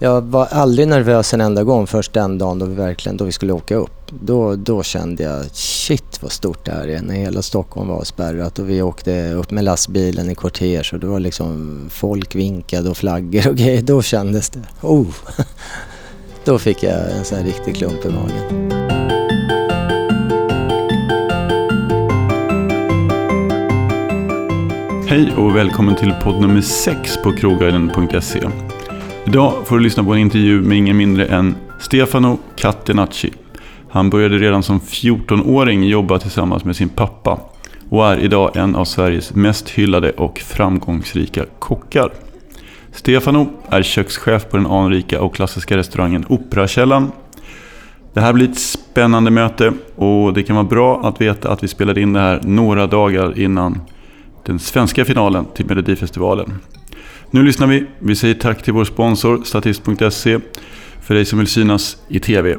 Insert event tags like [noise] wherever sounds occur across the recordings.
Jag var aldrig nervös en enda gång först den dagen då vi verkligen då vi skulle åka upp. Då, då kände jag shit vad stort det här är när hela Stockholm var spärrat och vi åkte upp med lastbilen i kortege och det var liksom folk vinkade och flaggor och grejer. Då kändes det, oh! [laughs] Då fick jag en sån här riktig klump i magen. Hej och välkommen till podd nummer 6 på krogguiden.se. Idag får du lyssna på en intervju med ingen mindre än Stefano Catenacci. Han började redan som 14-åring jobba tillsammans med sin pappa och är idag en av Sveriges mest hyllade och framgångsrika kockar. Stefano är kökschef på den anrika och klassiska restaurangen Operakällan. Det här blir ett spännande möte och det kan vara bra att veta att vi spelade in det här några dagar innan den svenska finalen till Melodifestivalen. Nu lyssnar vi. Vi säger tack till vår sponsor Statist.se för dig som vill synas i TV.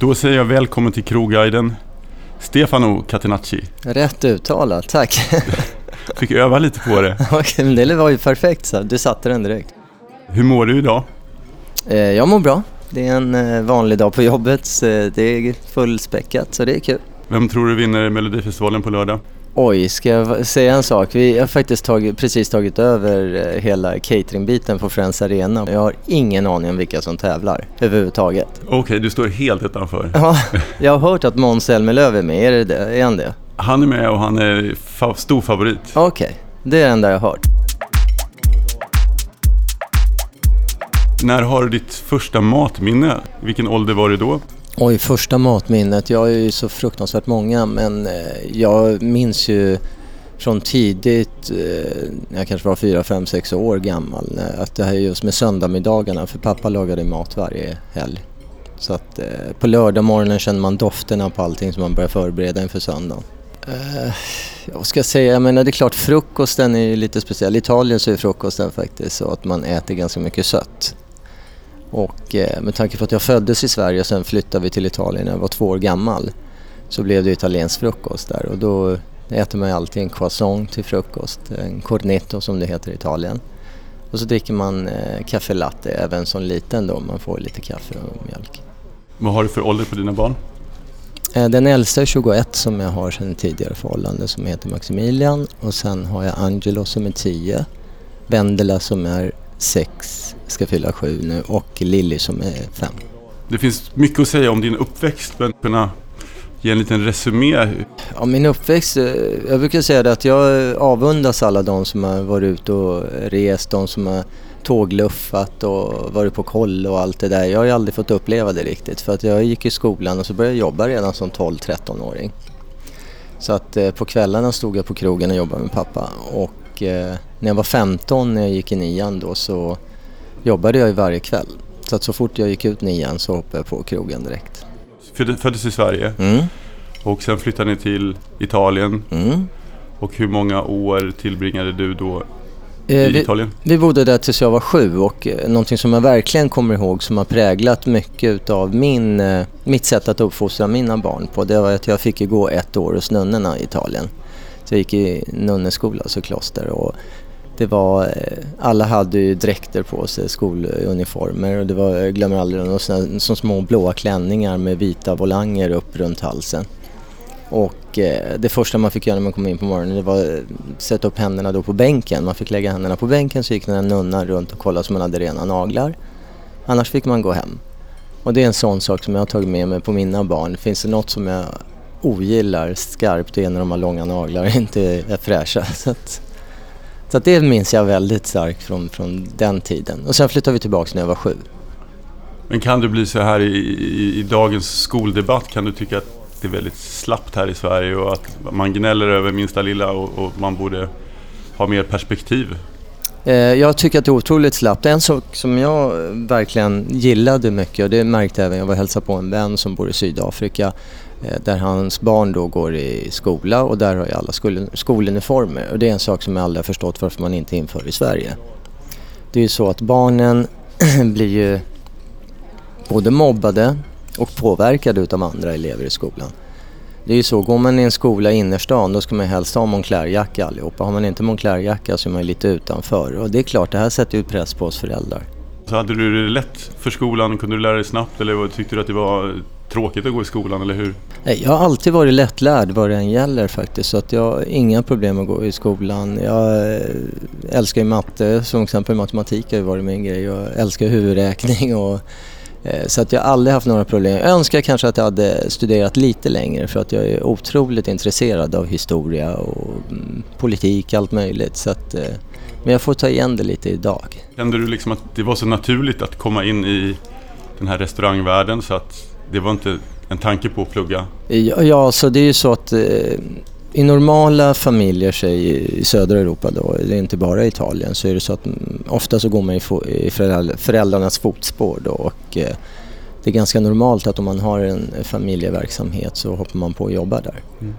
Då säger jag välkommen till Krogguiden Stefano Catenacci. Rätt uttalat, tack. [laughs] Fick öva lite på det. [laughs] det var ju perfekt så, du satte den direkt. Hur mår du idag? Eh, jag mår bra. Det är en eh, vanlig dag på jobbet. Det är fullspäckat så det är kul. Vem tror du vinner Melodifestivalen på lördag? Oj, ska jag säga en sak? Vi har faktiskt tagit, precis tagit över eh, hela cateringbiten på Friends Arena. Jag har ingen aning om vilka som tävlar överhuvudtaget. Okej, okay, du står helt utanför. Ja, [laughs] jag har hört att Måns Zelmerlöw är med. Är, det det? är han det? Han är med och han är fa stor favorit. Okej, okay. det är det enda jag har hört. När har du ditt första matminne? Vilken ålder var du då? Oj, första matminnet. Jag har ju så fruktansvärt många men eh, jag minns ju från tidigt, eh, när jag kanske var fyra, fem, sex år gammal, eh, att det här är just med söndagsmiddagarna, för pappa lagade mat varje helg. Så att på lördag morgonen känner man dofterna på allting som man börjar förbereda inför söndagen. Uh, jag ska säga, jag menar det är klart frukosten är ju lite speciell. I Italien så är frukosten faktiskt så att man äter ganska mycket sött. Och eh, med tanke på att jag föddes i Sverige och sen flyttade vi till Italien när jag var två år gammal så blev det italiensk frukost där och då äter man alltid en croissant till frukost, en cornetto som det heter i Italien. Och så dricker man eh, kaffe latte även som liten då, man får lite kaffe och mjölk. Vad har du för ålder på dina barn? Eh, den äldsta är 21 som jag har sedan tidigare förhållande som heter Maximilian och sen har jag Angelo som är 10, Vendela som är 6, ska fylla 7 nu och Lilly som är 5. Det finns mycket att säga om din uppväxt men kunna ge en liten resumé? Ja, min uppväxt, eh, jag brukar säga det att jag avundas alla de som har varit ute och rest, de som har tågluffat och varit på koll och allt det där. Jag har ju aldrig fått uppleva det riktigt för att jag gick i skolan och så började jag jobba redan som 12-13-åring. Så att eh, på kvällarna stod jag på krogen och jobbade med pappa och eh, när jag var 15 när jag gick i nian då så jobbade jag ju varje kväll. Så att så fort jag gick ut nian så hoppade jag på krogen direkt. Föddes i Sverige mm. och sen flyttade ni till Italien. Mm. Och hur många år tillbringade du då i eh, vi, Italien? Vi bodde där tills jag var sju och eh, någonting som jag verkligen kommer ihåg som har präglat mycket av min, eh, mitt sätt att uppfostra mina barn på det var att jag fick gå ett år hos nunnorna i Italien. Så jag gick i nunneskola, alltså kloster. Och det var, eh, alla hade ju dräkter på sig, skoluniformer och det var, jag glömmer aldrig några såna, som små blåa klänningar med vita volanger upp runt halsen. Och eh, det första man fick göra när man kom in på morgonen det var att sätta upp händerna då på bänken. Man fick lägga händerna på bänken så gick den här nunnan runt och kollade så man hade rena naglar. Annars fick man gå hem. Och det är en sån sak som jag har tagit med mig på mina barn. Finns det något som jag ogillar skarpt det är när de har långa naglar och inte är fräscha. [laughs] Så att, så det minns jag väldigt starkt från, från den tiden. Och sen flyttade vi tillbaka när jag var sju. Men kan du bli så här i, i, i, dagens skoldebatt, kan du tycka att det är väldigt slappt här i Sverige och att man gnäller över minsta lilla och, och man borde ha mer perspektiv? Eh, jag tycker att det är otroligt slappt. En sak som jag verkligen gillade mycket och det märkte jag även, jag var och hälsade på en vän som bor i Sydafrika Eh, där hans barn då går i skola och där har ju alla skol skoluniformer och det är en sak som jag aldrig har förstått varför man inte inför i Sverige. Det är ju så att barnen [clears throat] blir ju både mobbade och påverkade utav andra elever i skolan. Det är ju så, går man i en skola i innerstan då ska man helst ha Moncler-jacka allihopa. Har man inte Moncler-jacka så är man lite utanför. Och det är klart, det här sätter ju press på oss föräldrar. Så hade du det lätt för skolan? Kunde du lära dig snabbt eller tyckte du att det var tråkigt att gå i skolan eller hur? Jag har alltid varit lättlärd vad det än gäller faktiskt så att jag har inga problem att gå i skolan. Jag eh, älskar ju matte, som exempel matematik har ju varit min grej jag älskar huvudräkning och eh, så att jag har aldrig haft några problem. Jag önskar kanske att jag hade studerat lite längre för att jag är otroligt intresserad av historia och mm, politik, allt möjligt. Så att, eh, men jag får ta igen det lite idag. Kände du liksom att det var så naturligt att komma in i den här restaurangvärlden så att det var inte en tanke på att plugga? Ja, ja så det är ju så att eh, i normala familjer säg, i södra Europa då, det är inte bara i Italien, så är det så att mm, ofta så går man i, i föräldrarnas fotspår då och eh, det är ganska normalt att om man har en familjeverksamhet så hoppar man på och jobbar där. Mm.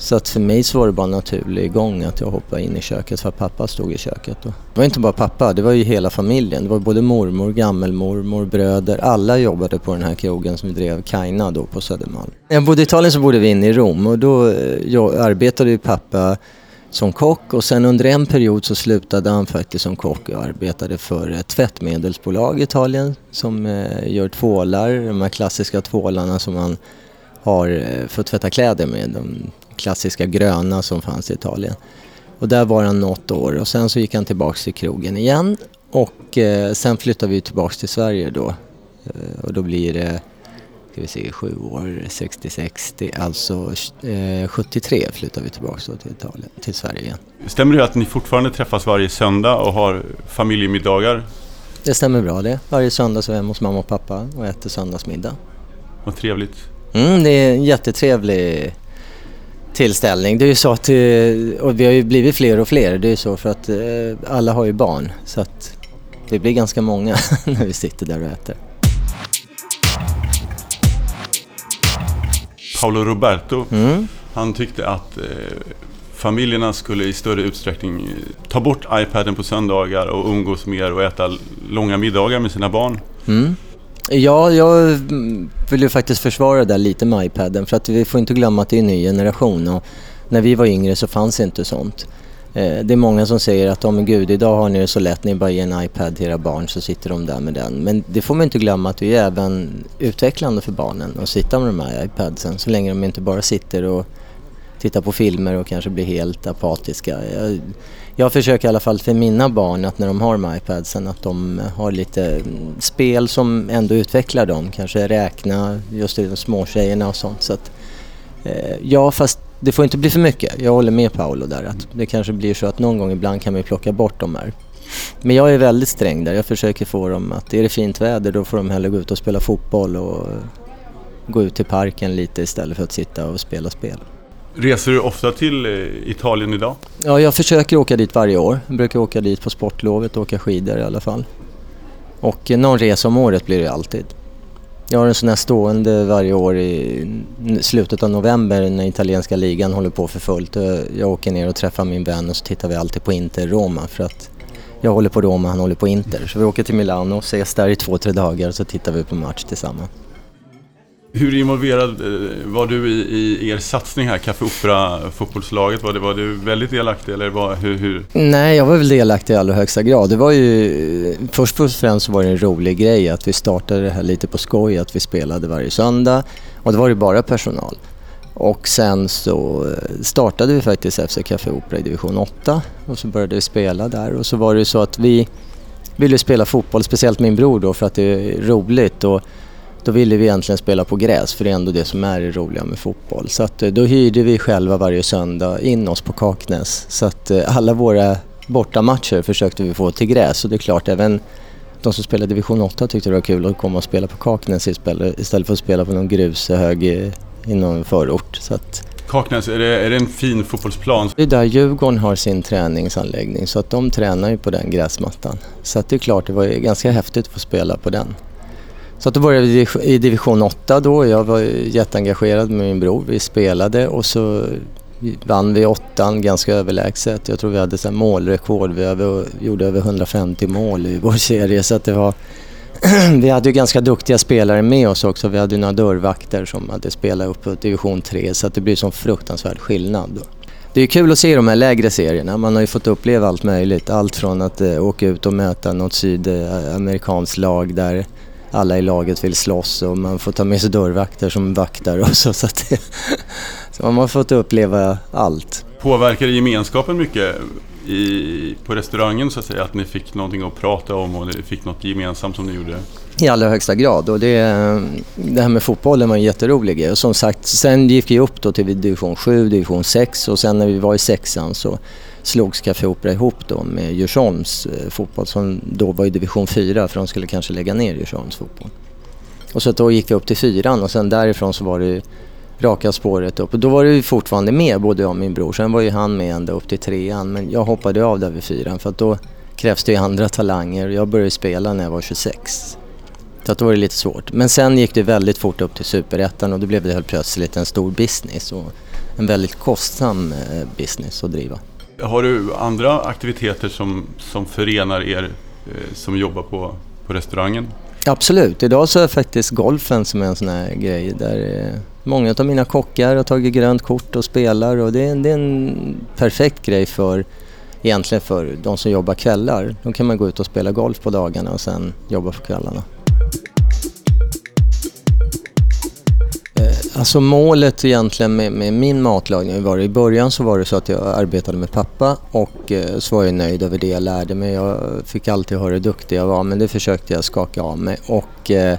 Så att för mig så var det bara en naturlig gång att jag hoppade in i köket för att pappa stod i köket. Då. Det var inte bara pappa, det var ju hela familjen. Det var både mormor, gammelmormor, bröder. Alla jobbade på den här krogen som vi drev, Kaina då på Södermalm. När jag bodde i Italien så bodde vi inne i Rom och då eh, arbetade ju pappa som kock och sen under en period så slutade han faktiskt som kock och arbetade för ett tvättmedelsbolag i Italien som eh, gör tvålar, de här klassiska tvålarna som man har för att tvätta kläder med. De klassiska gröna som fanns i Italien. Och där var han något år och sen så gick han tillbaks till krogen igen och eh, sen flyttade vi tillbaks till Sverige då. Eh, och då blir det, ska vi se, sju år, 66, alltså eh, 73 flyttade vi tillbaks då till Italien, till Sverige igen. Stämmer det att ni fortfarande träffas varje söndag och har familjemiddagar? Det stämmer bra det. Varje söndag så är vi hemma hos mamma och pappa och äter söndagsmiddag. Vad trevligt. Mm, det är en jättetrevlig tillställning. Det är ju så att, eh, och vi har ju blivit fler och fler, det är ju så för att eh, alla har ju barn. Så att det blir ganska många [laughs] när vi sitter där och äter. Paolo Roberto, mm. han tyckte att eh, familjerna skulle i större utsträckning ta bort iPaden på söndagar och umgås mer och äta långa middagar med sina barn. Mm. Ja, jag vill ju faktiskt försvara det där lite med iPaden för att vi får inte glömma att det är en ny generation och när vi var yngre så fanns inte sånt. Eh, det är många som säger att, oh, men gud, idag har ni det så lätt, ni bara ger en iPad till era barn så sitter de där med den. Men det får man inte glömma att det är även utvecklande för barnen att sitta med de här iPadsen så länge de inte bara sitter och tittar på filmer och kanske blir helt apatiska. Jag, jag försöker i alla fall för mina barn att när de har med iPadsen att de har lite mm, spel som ändå utvecklar dem. Kanske räkna, just det, de småtjejerna och sånt. Så att, eh, ja, fast det får inte bli för mycket. Jag håller med Paolo där. Att det kanske blir så att någon gång ibland kan vi plocka bort de här. Men jag är väldigt sträng där. Jag försöker få dem att är det fint väder då får de hellre gå ut och spela fotboll och gå ut till parken lite istället för att sitta och spela spel. Reser du ofta till eh, Italien idag? Ja, jag försöker åka dit varje år. Jag brukar åka dit på sportlovet och åka skidor i alla fall. Och eh, någon resa om året blir det alltid. Jag har en sån här stående varje år i slutet av november när italienska ligan håller på för fullt. Jag åker ner och träffar min vän och så tittar vi alltid på Inter-Roma för att jag håller på Roma, han håller på Inter. Så vi åker till Milano och ses där i två, tre dagar och så tittar vi på match tillsammans. Hur involverad eh, var du i, i er satsning här, Café Opera fotbollslaget? Var, det, var du väldigt delaktig eller var, hur, hur? Nej, jag var väl delaktig i allra högsta grad. Det var ju, först och främst så var det en rolig grej att vi startade det här lite på skoj, att vi spelade varje söndag och det var ju bara personal. Och sen så eh, startade vi faktiskt FC Café Opera i division 8 och så började vi spela där och så var det ju så att vi ville spela fotboll, speciellt min bror då för att det är roligt. Och då ville vi egentligen spela på gräs för det är ändå det som är det roliga med fotboll. Så att, eh, då hyrde vi själva varje söndag in oss på Kaknäs. Så att eh, alla våra bortamatcher försökte vi få till gräs och det är klart även de som spelade division 8 tyckte det var kul att komma och spela på Kaknäs istället för att spela på någon grushög i någon förort. Så att, Kaknäs, är det, är det en fin fotbollsplan? Det är där Djurgården har sin träningsanläggning så att de tränar ju på den gräsmattan. Så att det är klart, det var ganska häftigt att få spela på den. Så att då började vi i division 8 då. Jag var jätteengagerad med min bror. Vi spelade och så vann vi åttan ganska överlägset. Jag tror vi hade så målrekord. Vi över, gjorde över 150 mål i vår serie så att det var [clears throat] vi hade ju ganska duktiga spelare med oss också. Vi hade några dörrvakter som hade spelat upp på division 3 så att det blir sån fruktansvärd skillnad. Då. Det är kul att se de här lägre serierna. Man har ju fått uppleva allt möjligt. Allt från att eh, åka ut och möta något sydamerikanskt eh, lag där alla i laget vill slåss och man får ta med sig dörrvakter som vaktar och så. Så, det, [laughs] så man har fått uppleva allt. Påverkar det gemenskapen mycket i, på restaurangen så att säga? Att ni fick någonting att prata om och ni fick något gemensamt som ni gjorde? I allra högsta grad och det, det här med fotbollen var en jätterolig grej. Och som sagt, sen gick vi upp då till division 7, division 6 och sen när vi var i sexan så slogs Café Opera ihop då med Djursholms eh, fotboll som då var i division 4 för de skulle kanske lägga ner Djursholms fotboll. Och så då gick vi upp till fyran och sen därifrån så var det raka spåret upp. Och då var det fortfarande med, både jag och min bror. Sen var ju han med ända upp till trean men jag hoppade av där vid fyran för att då krävs det ju andra talanger. Jag började spela när jag var 26. Så att då var det lite svårt. Men sen gick det väldigt fort upp till superettan och då blev det helt plötsligt en stor business och en väldigt kostsam eh, business att driva. Har du andra aktiviteter som, som förenar er eh, som jobbar på, på restaurangen? Absolut. Idag så är faktiskt golfen som är en sån här grej där eh, många av mina kockar har tagit grönt kort och spelar och det är, det är en perfekt grej för egentligen för de som jobbar kvällar. Då kan man gå ut och spela golf på dagarna och sen jobba på kvällarna. Alltså målet egentligen med, med, min matlagning var i början så var det så att jag arbetade med pappa och eh, så var jag nöjd över det jag lärde mig. Jag fick alltid höra hur duktig jag var men det försökte jag skaka av mig. Och, eh,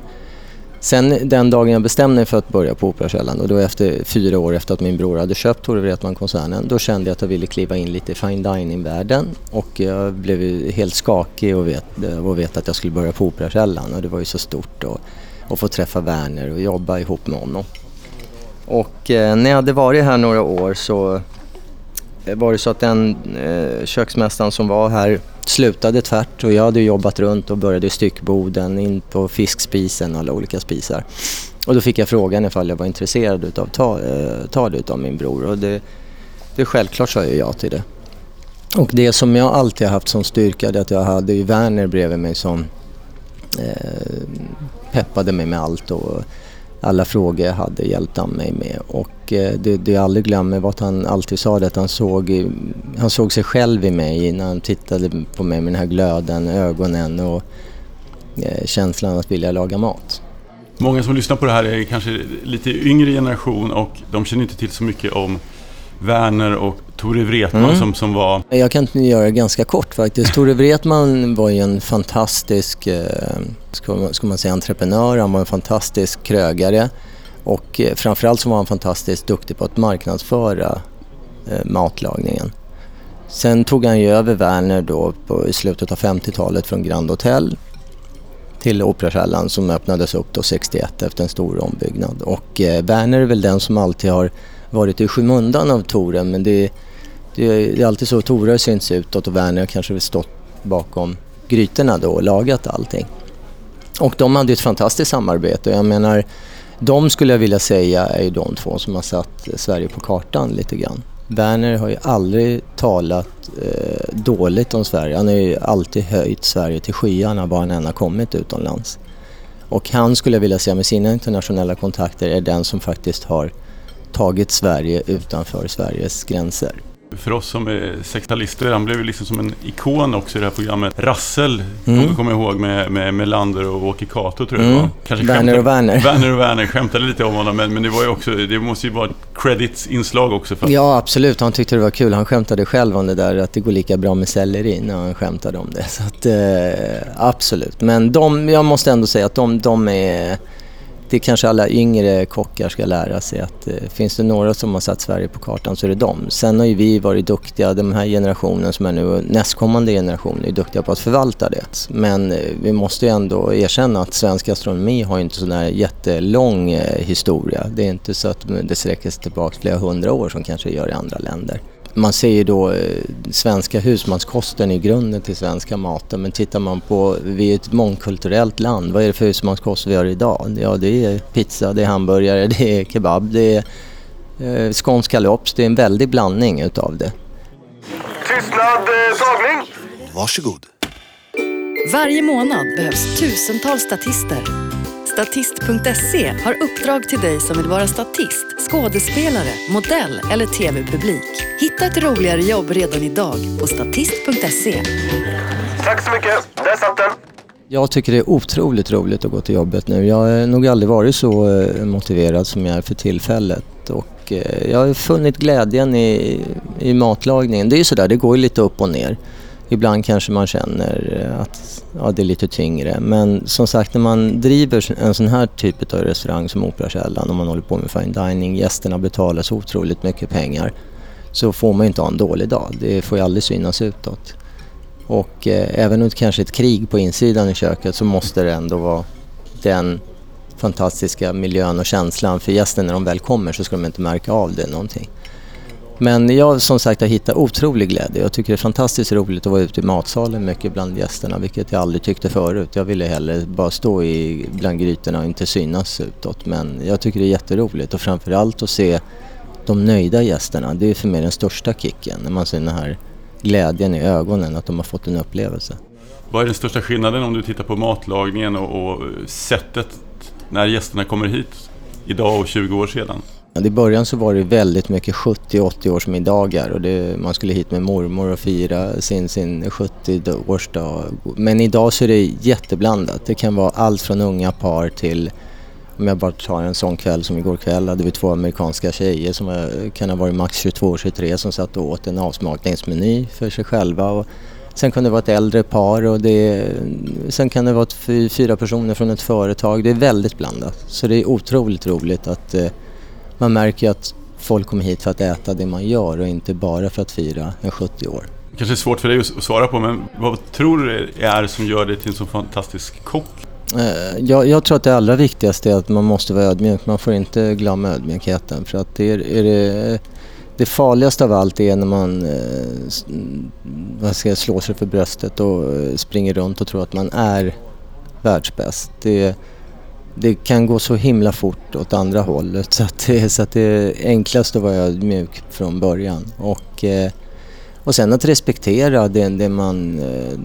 sen den dagen jag bestämde mig för att börja på Operakällaren och då efter fyra år efter att min bror hade köpt Tore Wretman-koncernen då kände jag att jag ville kliva in lite i fine dining-världen och jag blev helt skakig och vet, eh, och vet att jag skulle börja på Operakällaren och det var ju så stort och, och få träffa Werner och jobba ihop med honom. Och eh, när jag hade varit här några år så eh, var det så att den eh, köksmästaren som var här slutade tvärt och jag hade jobbat runt och började i styckboden, in på fiskspisen och alla olika spisar. Och då fick jag frågan ifall jag var intresserad utav att ta, eh, ta det utav min bror och det, det självklart sa jag ja till det. Och det som jag alltid har haft som styrka det är att jag hade ju Werner bredvid mig som eh, peppade mig med allt och alla frågor jag hade hjälpt han mig med. Och eh, det, det jag aldrig glömmer var att han alltid sa det att han såg, han såg sig själv i mig när han tittade på mig med den här glöden, ögonen och eh, känslan att vilja laga mat. Många som lyssnar på det här är kanske lite yngre generation och de känner inte till så mycket om Werner och Tore Wretman mm. som, som var... Jag kan göra det ganska kort faktiskt. Tore Wretman var ju en fantastisk, eh, ska, ska man säga, entreprenör. Han var en fantastisk krögare och eh, framförallt så var han fantastiskt duktig på att marknadsföra eh, matlagningen. Sen tog han ju över Werner då på, i slutet av 50-talet från Grand Hotel till Operakällan som öppnades upp då 61 efter en stor ombyggnad. Och eh, Werner är väl den som alltid har varit i skymundan av Toren men det, det, det är alltid så. Tore har synts utåt och Werner har kanske stått bakom grytorna då och lagat allting. Och de hade ett fantastiskt samarbete. Jag menar, de skulle jag vilja säga är ju de två som har satt Sverige på kartan lite grann. Werner har ju aldrig talat eh, dåligt om Sverige. Han har ju alltid höjt Sverige till skyarna var han än har kommit utomlands. Och han skulle jag vilja säga med sina internationella kontakter är den som faktiskt har tagit Sverige utanför Sveriges gränser. För oss som är sextalister, han blev ju liksom som en ikon också i det här programmet. Rassel, mm. kommer jag ihåg med, med Melander och Åke Cato tror jag mm. det var. Werner och Werner. [laughs] Werner och Werner skämtade lite om honom, men, men det var ju också, det måste ju vara ett credits-inslag också. För. Ja, absolut. Han tyckte det var kul. Han skämtade själv om det där att det går lika bra med selleri när han skämtade om det. Så att, eh, absolut. Men de, jag måste ändå säga att de, de är det kanske alla yngre kockar ska lära sig att eh, finns det några som har satt Sverige på kartan så är det dem. Sen har ju vi varit duktiga, den här generationen som är nu, nästkommande generation är duktiga på att förvalta det. Men eh, vi måste ju ändå erkänna att svensk gastronomi har inte sån här jättelång eh, historia. Det är inte så att det sträcker sig tillbaka flera hundra år som kanske gör i andra länder. Man säger då eh, svenska husmanskosten i grunden till svenska maten men tittar man på, vi är ett mångkulturellt land, vad är det för husmanskost vi har idag? Ja det är pizza, det är hamburgare, [laughs] det är kebab, det är eh, skånsk kalops, det är en väldig blandning utav det. Tystnad, eh, tagning! Varsågod. Varje månad behövs tusentals statister. Statist.se har uppdrag till dig som vill vara statist, skådespelare, modell eller tv-publik. Hitta ett roligare jobb redan idag på statist.se. Tack så mycket. Där satt den. Jag tycker det är otroligt roligt att gå till jobbet nu. Jag har nog aldrig varit så eh, motiverad som jag är för tillfället. Och eh, jag har funnit glädjen i, i matlagningen. Det är ju sådär, det går ju lite upp och ner. Ibland kanske man känner eh, att ja, det är lite tyngre. Men som sagt, när man driver en sån här typ av restaurang som Operakällaren och man håller på med fine dining, gästerna betalar så otroligt mycket pengar, så får man ju inte ha en dålig dag. Det får ju aldrig synas utåt. Och eh, även om det kanske är ett krig på insidan i köket så måste det ändå vara den fantastiska miljön och känslan för gästen när de väl kommer så ska de inte märka av det någonting. Men jag som sagt har hittat otrolig glädje. Jag tycker det är fantastiskt roligt att vara ute i matsalen mycket bland gästerna, vilket jag aldrig tyckte förut. Jag ville hellre bara stå i bland grytorna och inte synas utåt. Men jag tycker det är jätteroligt och framförallt att se de nöjda gästerna. Det är för mig den största kicken, när man ser den här glädjen i ögonen, att de har fått en upplevelse. Vad är den största skillnaden om du tittar på matlagningen och, och sättet när gästerna kommer hit idag och 20 år sedan? I början så var det väldigt mycket 70-80 årsmiddagar och det, man skulle hit med mormor och fira sin, sin 70-årsdag. Men idag så är det jätteblandat. Det kan vara allt från unga par till om jag bara tar en sån kväll som igår kväll hade vi två amerikanska tjejer som kan ha varit max 22-23 som satt och åt en avsmakningsmeny för sig själva. Och sen kan det vara ett äldre par och det, sen kan det vara fyra personer från ett företag. Det är väldigt blandat. Så det är otroligt roligt att eh, man märker att folk kommer hit för att äta det man gör och inte bara för att fira en 70 år. Kanske är svårt för dig att svara på, men vad tror du det är som gör dig till en så fantastisk kock? Eh, jag, jag, tror att det allra viktigaste är att man måste vara ödmjuk. Man får inte glömma ödmjukheten. För att det, är, är det, det farligaste av allt är när man eh, vad ska jag, slår sig för bröstet och eh, springer runt och tror att man är världsbäst. Det, det kan gå så himla fort åt andra hållet så att det, så att det är enklast att vara ödmjuk från början. Och, eh, och sen att respektera det, det man eh,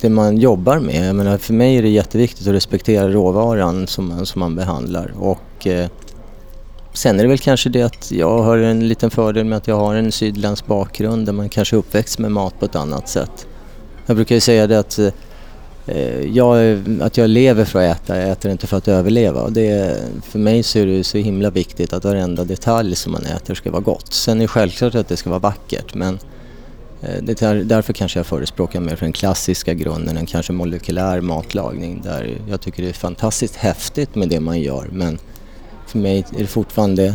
det man jobbar med. Jag menar, för mig är det jätteviktigt att respektera råvaran som, man, som man behandlar. Och, eh, sen är det väl kanske det att jag har en liten fördel med att jag har en sydländsk bakgrund där man kanske är uppväxt med mat på ett annat sätt. Jag brukar ju säga det att Eh, jag, att jag lever för att äta, jag äter inte för att överleva. det, för mig så är det så himla viktigt att varenda detalj som man äter ska vara gott. Sen är det självklart att det ska vara vackert men eh, det är därför kanske jag förespråkar mer för den klassiska grunden än kanske molekylär matlagning där jag tycker det är fantastiskt häftigt med det man gör men för mig är det fortfarande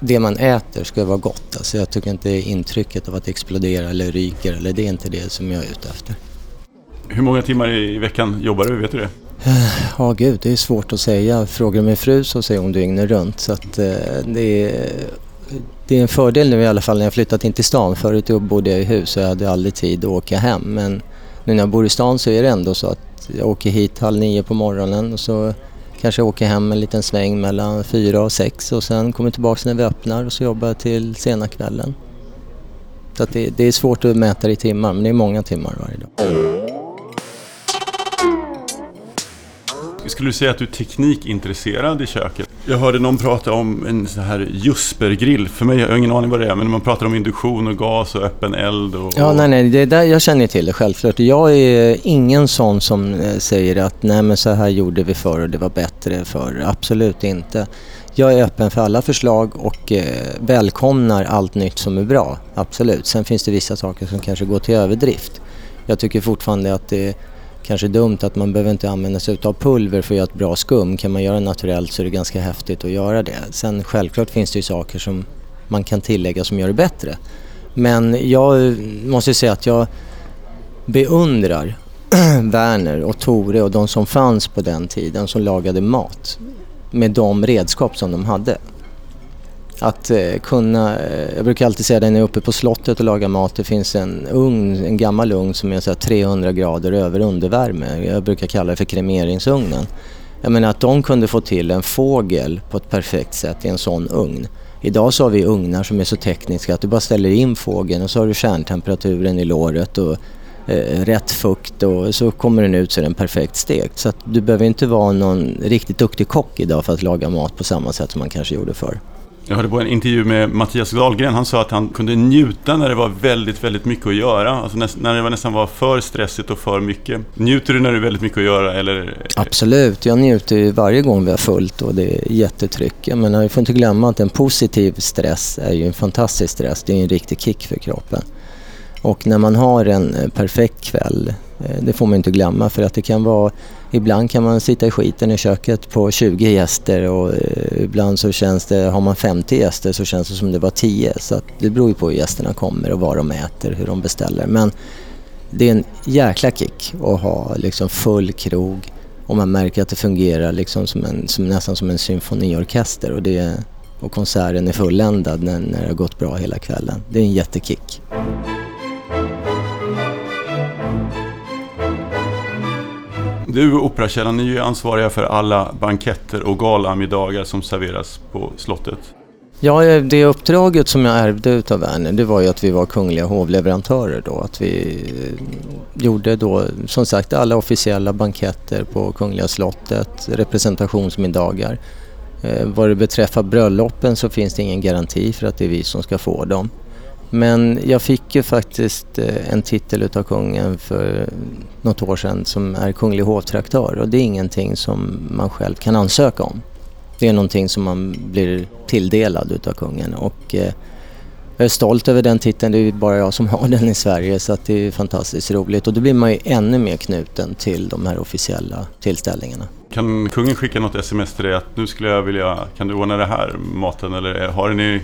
det man äter ska vara gott. Alltså jag tycker inte intrycket av att det exploderar eller ryker eller det är inte det som jag är ute efter. Hur många timmar i veckan jobbar du? Vet du det? Ja, gud, det är svårt att säga. Frågar min fru så säger hon dygnet runt. Så att, eh, det är det är en fördel nu i alla fall när jag flyttat in till stan. Förut bodde jag i hus och jag hade aldrig tid att åka hem. Men nu när jag bor i stan så är det ändå så att jag åker hit halv nio på morgonen och så kanske jag åker hem en liten sväng mellan fyra och sex och sen kommer tillbaka när vi öppnar och så jobbar jag till sena kvällen. Så det, det, är svårt att mäta i timmar men det är många timmar varje dag. Skulle du säga att du är teknikintresserad i köket? Jag hörde någon prata om en sån här Juspergrill. För mig, jag har ingen aning vad det är, men man pratar om induktion och gas och öppen eld. Och, Ja, nej, nej, det där, jag känner till det självklart. Jag är ingen sån som eh, säger att nej men så här gjorde vi förr och det var bättre förr. Absolut inte. Jag är öppen för alla förslag och eh, välkomnar allt nytt som är bra. Absolut. Sen finns det vissa saker som kanske går till överdrift. Jag tycker fortfarande att det kanske dumt att man behöver inte använda sig av pulver för att göra ett bra skum. Kan man göra naturellt så är det ganska häftigt att göra det. Sen självklart finns det ju saker som man kan tillägga som gör det bättre. Men jag måste säga att jag beundrar [clears throat] Werner och Tore och de som fanns på den tiden som lagade mat med de redskap som de hade. Att eh, kunna, eh, jag brukar alltid säga det när jag är uppe på slottet och lagar mat, det finns en ugn, en gammal ugn som är så 300 grader över undervärme. Jag brukar kalla det för kremeringsugnen. Jag menar att de kunde få till en fågel på ett perfekt sätt i en sån ugn. Idag så har vi ugnar som är så tekniska att du bara ställer in fågeln och så har du kärntemperaturen i låret och eh, rätt fukt och så kommer den ut så är den perfekt stekt. Så att du behöver inte vara någon riktigt duktig kock idag för att laga mat på samma sätt som man kanske gjorde förr. Jag hörde på en intervju med Mattias Dahlgren. Han sa att han kunde njuta när det var väldigt, väldigt mycket att göra. Alltså när det nästan var för stressigt och för mycket. Njuter du när det är väldigt mycket att göra? Eller? Absolut, jag njuter ju varje gång vi har fullt och det är jättetryck. Men vi får inte glömma att en positiv stress är ju en fantastisk stress. Det är en riktig kick för kroppen. Och när man har en eh, perfekt kväll, Eh, det får man inte glömma för att det kan vara Ibland kan man sitta i skiten i köket på 20 gäster och eh, ibland så känns det, har man 50 gäster så känns det som det var 10. Så att det beror ju på hur gästerna kommer och vad de äter, hur de beställer. Men det är en jäkla kick att ha liksom full krog och man märker att det fungerar liksom som en, som, nästan som en symfoniorkester och, det, och konserten är fulländad när, när det har gått bra hela kvällen. Det är en jättekick. Du och Operakällan är ju ansvariga för alla banketter och galamiddagar som serveras på slottet. Ja, eh, det uppdraget som jag ärvde utav Werner det var ju att vi var kungliga hovleverantörer då. Att vi eh, gjorde då som sagt alla officiella banketter på Kungliga slottet, representationsmiddagar. Eh, vad det beträffar bröllopen så finns det ingen garanti för att det är vi som ska få dem. Men jag fick ju faktiskt eh, en titel utav kungen för något år sedan som är kunglig hovtraktör och det är ingenting som man själv kan ansöka om. Det är någonting som man blir tilldelad utav kungen och eh, jag är stolt över den titeln, det är bara jag som har [laughs] den i Sverige så att det är fantastiskt roligt och då blir man ju ännu mer knuten till de här officiella tillställningarna. Kan kungen skicka något sms till dig att nu skulle jag vilja, kan du ordna det här maten eller har ni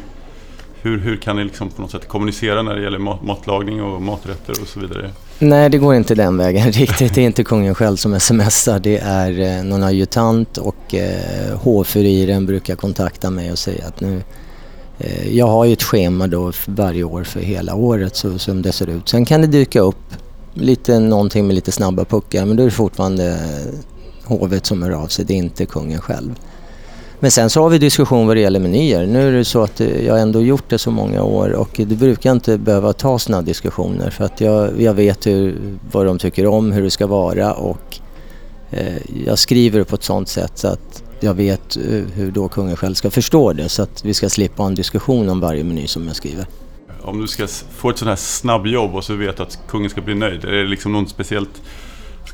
hur, hur kan ni liksom på något sätt kommunicera när det gäller mat, matlagning och maträtter och så vidare? Nej, det går inte den vägen [laughs] riktigt. Det är inte kungen själv som smsar. Det är eh, någon adjutant och eh, hovfuriren brukar kontakta mig och säga att nu eh, jag har ju ett schema då varje år för hela året så som det ser ut. Sen kan det dyka upp lite någonting med lite snabba puckar men då är det fortfarande eh, hovet som hör av sig, det är inte kungen själv. Men sen så har vi diskussion vad det gäller menyer. Nu är det så att eh, jag ändå gjort det så många år och det brukar inte behöva ta sådana diskussioner för att jag, jag vet hur, vad de tycker om, hur det ska vara och eh, jag skriver på ett sådant sätt så att jag vet eh, hur då kungen själv ska förstå det så att vi ska slippa ha en diskussion om varje meny som jag skriver. Om du ska få ett sådant här snabbjobb och så vet du att kungen ska bli nöjd, är det liksom något speciellt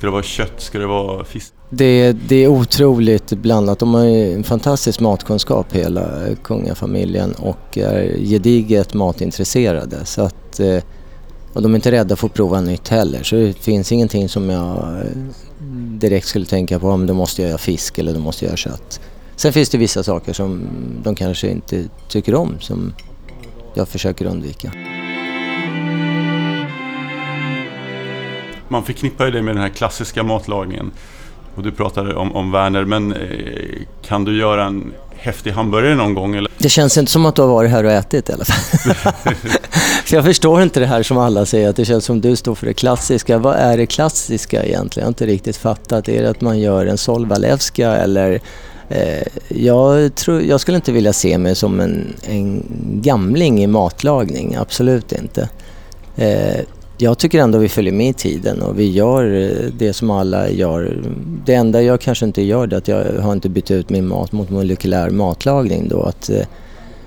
Ska det vara kött? Ska det vara fisk? Det, det är otroligt blandat. De har ju en fantastisk matkunskap hela kungafamiljen och är gediget matintresserade. Så att, eh, och de är inte rädda för att prova nytt heller. Så det finns ingenting som jag eh, direkt skulle tänka på om då måste jag göra fisk eller då måste jag göra kött. Sen finns det vissa saker som de kanske inte tycker om som jag försöker undvika. Man förknippar ju det med den här klassiska matlagningen. Och du pratade om, om Werner, men eh, kan du göra en häftig hamburgare någon gång? Eller? Det känns inte som att du har varit här och ätit i alla fall. [laughs] för jag förstår inte det här som alla säger, att det känns som du står för det klassiska. Vad är det klassiska egentligen? Jag har inte riktigt fattat. Är det att man gör en solvalevska eller eh, jag, tror, jag skulle inte vilja se mig som en, en gamling i matlagning, absolut inte. Eh, jag tycker ändå vi följer med i tiden och vi gör eh, det som alla gör. Det enda jag kanske inte gör är att jag har inte bytt ut min mat mot molekylär matlagning då. Att, eh,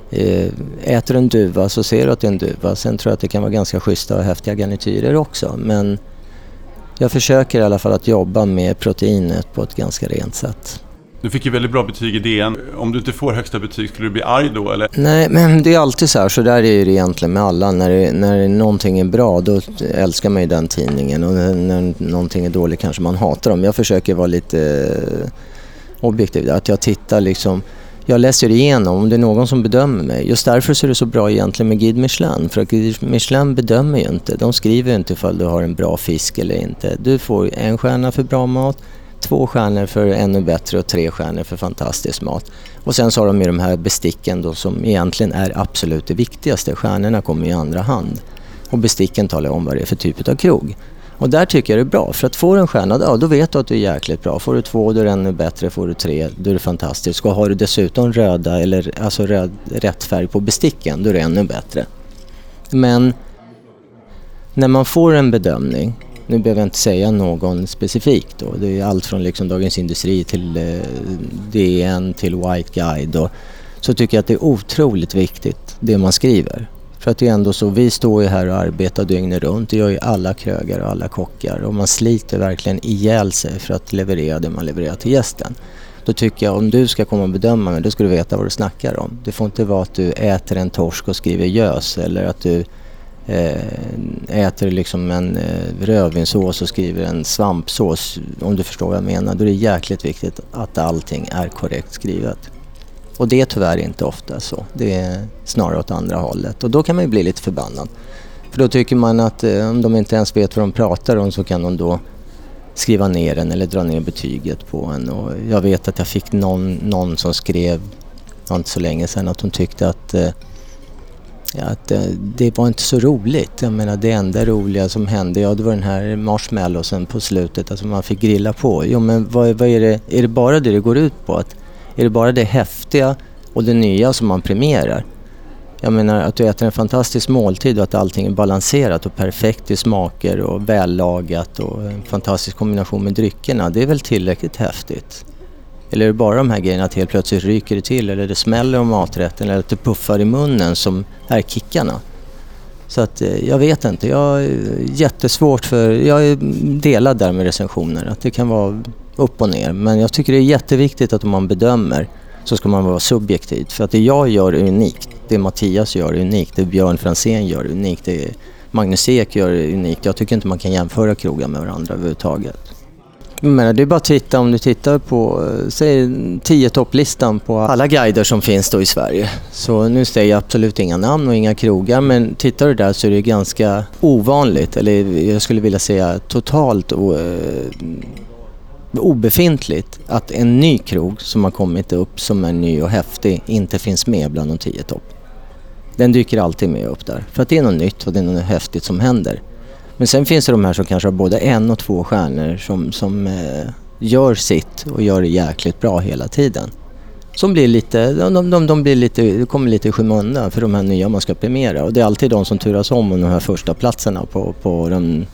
eh, äter du en duva så ser du att det är en duva. Sen tror jag att det kan vara ganska schyssta och häftiga garnityrer också. Men jag försöker i alla fall att jobba med proteinet på ett ganska rent sätt. Du fick ju väldigt bra betyg i DN. Om du inte får högsta betyg, skulle du bli arg då eller? Nej, men det är alltid så här. Så där är det egentligen med alla. När, det, när någonting är bra, då älskar man ju den tidningen. Och när, när någonting är dåligt kanske man hatar dem. Jag försöker vara lite eh, objektiv. Att jag tittar liksom jag läser igenom om det är någon som bedömer mig. Just därför så är det så bra egentligen med Guide Michelin. För att Guide Michelin bedömer ju inte. De skriver ju inte ifall du har en bra fisk eller inte. Du får en stjärna för bra mat, två stjärnor för ännu bättre och tre stjärnor för fantastisk mat. Och sen så har de ju de här besticken då som egentligen är absolut det viktigaste. Stjärnorna kommer i andra hand. Och besticken talar om vad det är för typ av krog. Och där tycker jag det är bra, för att få en stjärna, ja, då vet du att du är jäkligt bra. Får du två, då är det ännu bättre. Får du tre, då är det fantastiskt. Och har du dessutom röda, eller alltså röd, rätt färg på besticken, då är det ännu bättre. Men när man får en bedömning, nu behöver jag inte säga någon specifikt då, det är allt från liksom Dagens Industri till eh, DN till White Guide och, så tycker jag att det är otroligt viktigt det man skriver. För att det är ändå så, vi står ju här och arbetar dygnet runt, det gör ju alla krögare och alla kockar och man sliter verkligen ihjäl sig för att leverera det man levererar till gästen. Då tycker jag om du ska komma och bedöma mig, då ska du veta vad du snackar om. Det får inte vara att du äter en torsk och skriver gös eller att du Eh, äter liksom en eh, rödvinssås och skriver en svampsås. Om du förstår vad jag menar. Då är det jäkligt viktigt att allting är korrekt skrivet. Och det är tyvärr inte ofta så. Det är snarare åt andra hållet och då kan man ju bli lite förbannad. För då tycker man att eh, om de inte ens vet vad de pratar om så kan de då skriva ner en eller dra ner betyget på en. Och jag vet att jag fick någon, någon som skrev, var inte så länge sedan, att hon tyckte att, eh, att eh, det var inte så roligt. Jag menar det enda roliga som hände, ja det var den här marshmallowsen på slutet, alltså man fick grilla på. Jo men vad, vad är det, är det bara det det går ut på? Att, är det bara det häftiga och det nya som man premierar? Jag menar att du äter en fantastisk måltid och att allting är balanserat och perfekt i smaker och vällagat och en fantastisk kombination med dryckerna. Det är väl tillräckligt häftigt? Eller är det bara de här grejerna att helt plötsligt ryker det till eller det smäller om maträtten eller att det puffar i munnen som är kickarna? Så att eh, jag vet inte. Jag är jättesvårt för... Jag är delad där med recensioner. Att det kan vara upp och ner. Men jag tycker det är jätteviktigt att om man bedömer så ska man vara subjektiv. För att det jag gör är unikt. Det Mattias gör är unikt. Det Björn Franzén gör är unikt. Det Magnus Ek gör är unikt. Jag tycker inte man kan jämföra krogar med varandra överhuvudtaget. Men det är bara att titta om du tittar på, eh, säg 10 topplistan på alla guider som finns då i Sverige. Så nu säger jag absolut inga namn och inga krogar men tittar du där så är det ganska ovanligt, eller jag skulle vilja säga totalt eh, obefintligt att en ny krog som har kommit upp som är ny och häftig inte finns med bland de tio topp. Den dyker alltid med upp där för att det är något nytt och det är något häftigt som händer. Men sen finns det de här som kanske har både en och två stjärnor som, som eh, gör sitt och gör det jäkligt bra hela tiden. Som blir lite, de, de, de blir lite, kommer lite i skymundan för de här nya man ska premiera och det är alltid de som turas om om de här första platserna på, på de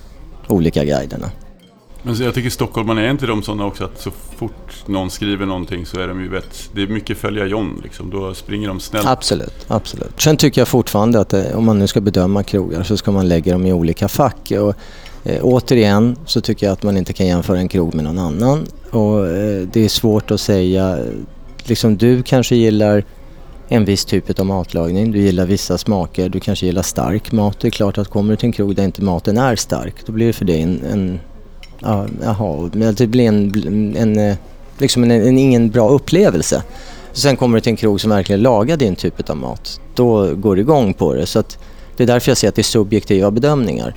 olika guiderna. Men så jag tycker stockholmarna är inte de sådana också att så fort någon skriver någonting så är de ju vet, det är mycket följa John liksom. Då springer de snällt. Absolut, absolut. Sen tycker jag fortfarande att det, om man nu ska bedöma krogar så ska man lägga dem i olika fack. Och, eh, återigen så tycker jag att man inte kan jämföra en krog med någon annan. Och eh, det är svårt att säga, eh, liksom du kanske gillar en viss typ av matlagning, du gillar vissa smaker, du kanske gillar stark mat. Det är klart att kommer du till en krog där inte maten är stark, då blir det för dig en, en ja, jaha, men det blir en, en, eh, liksom en, en, ingen bra upplevelse. Sen kommer du till en krog som verkligen lagar din typ av mat. Då går du igång på det. Så att det är därför jag säger att det är subjektiva bedömningar.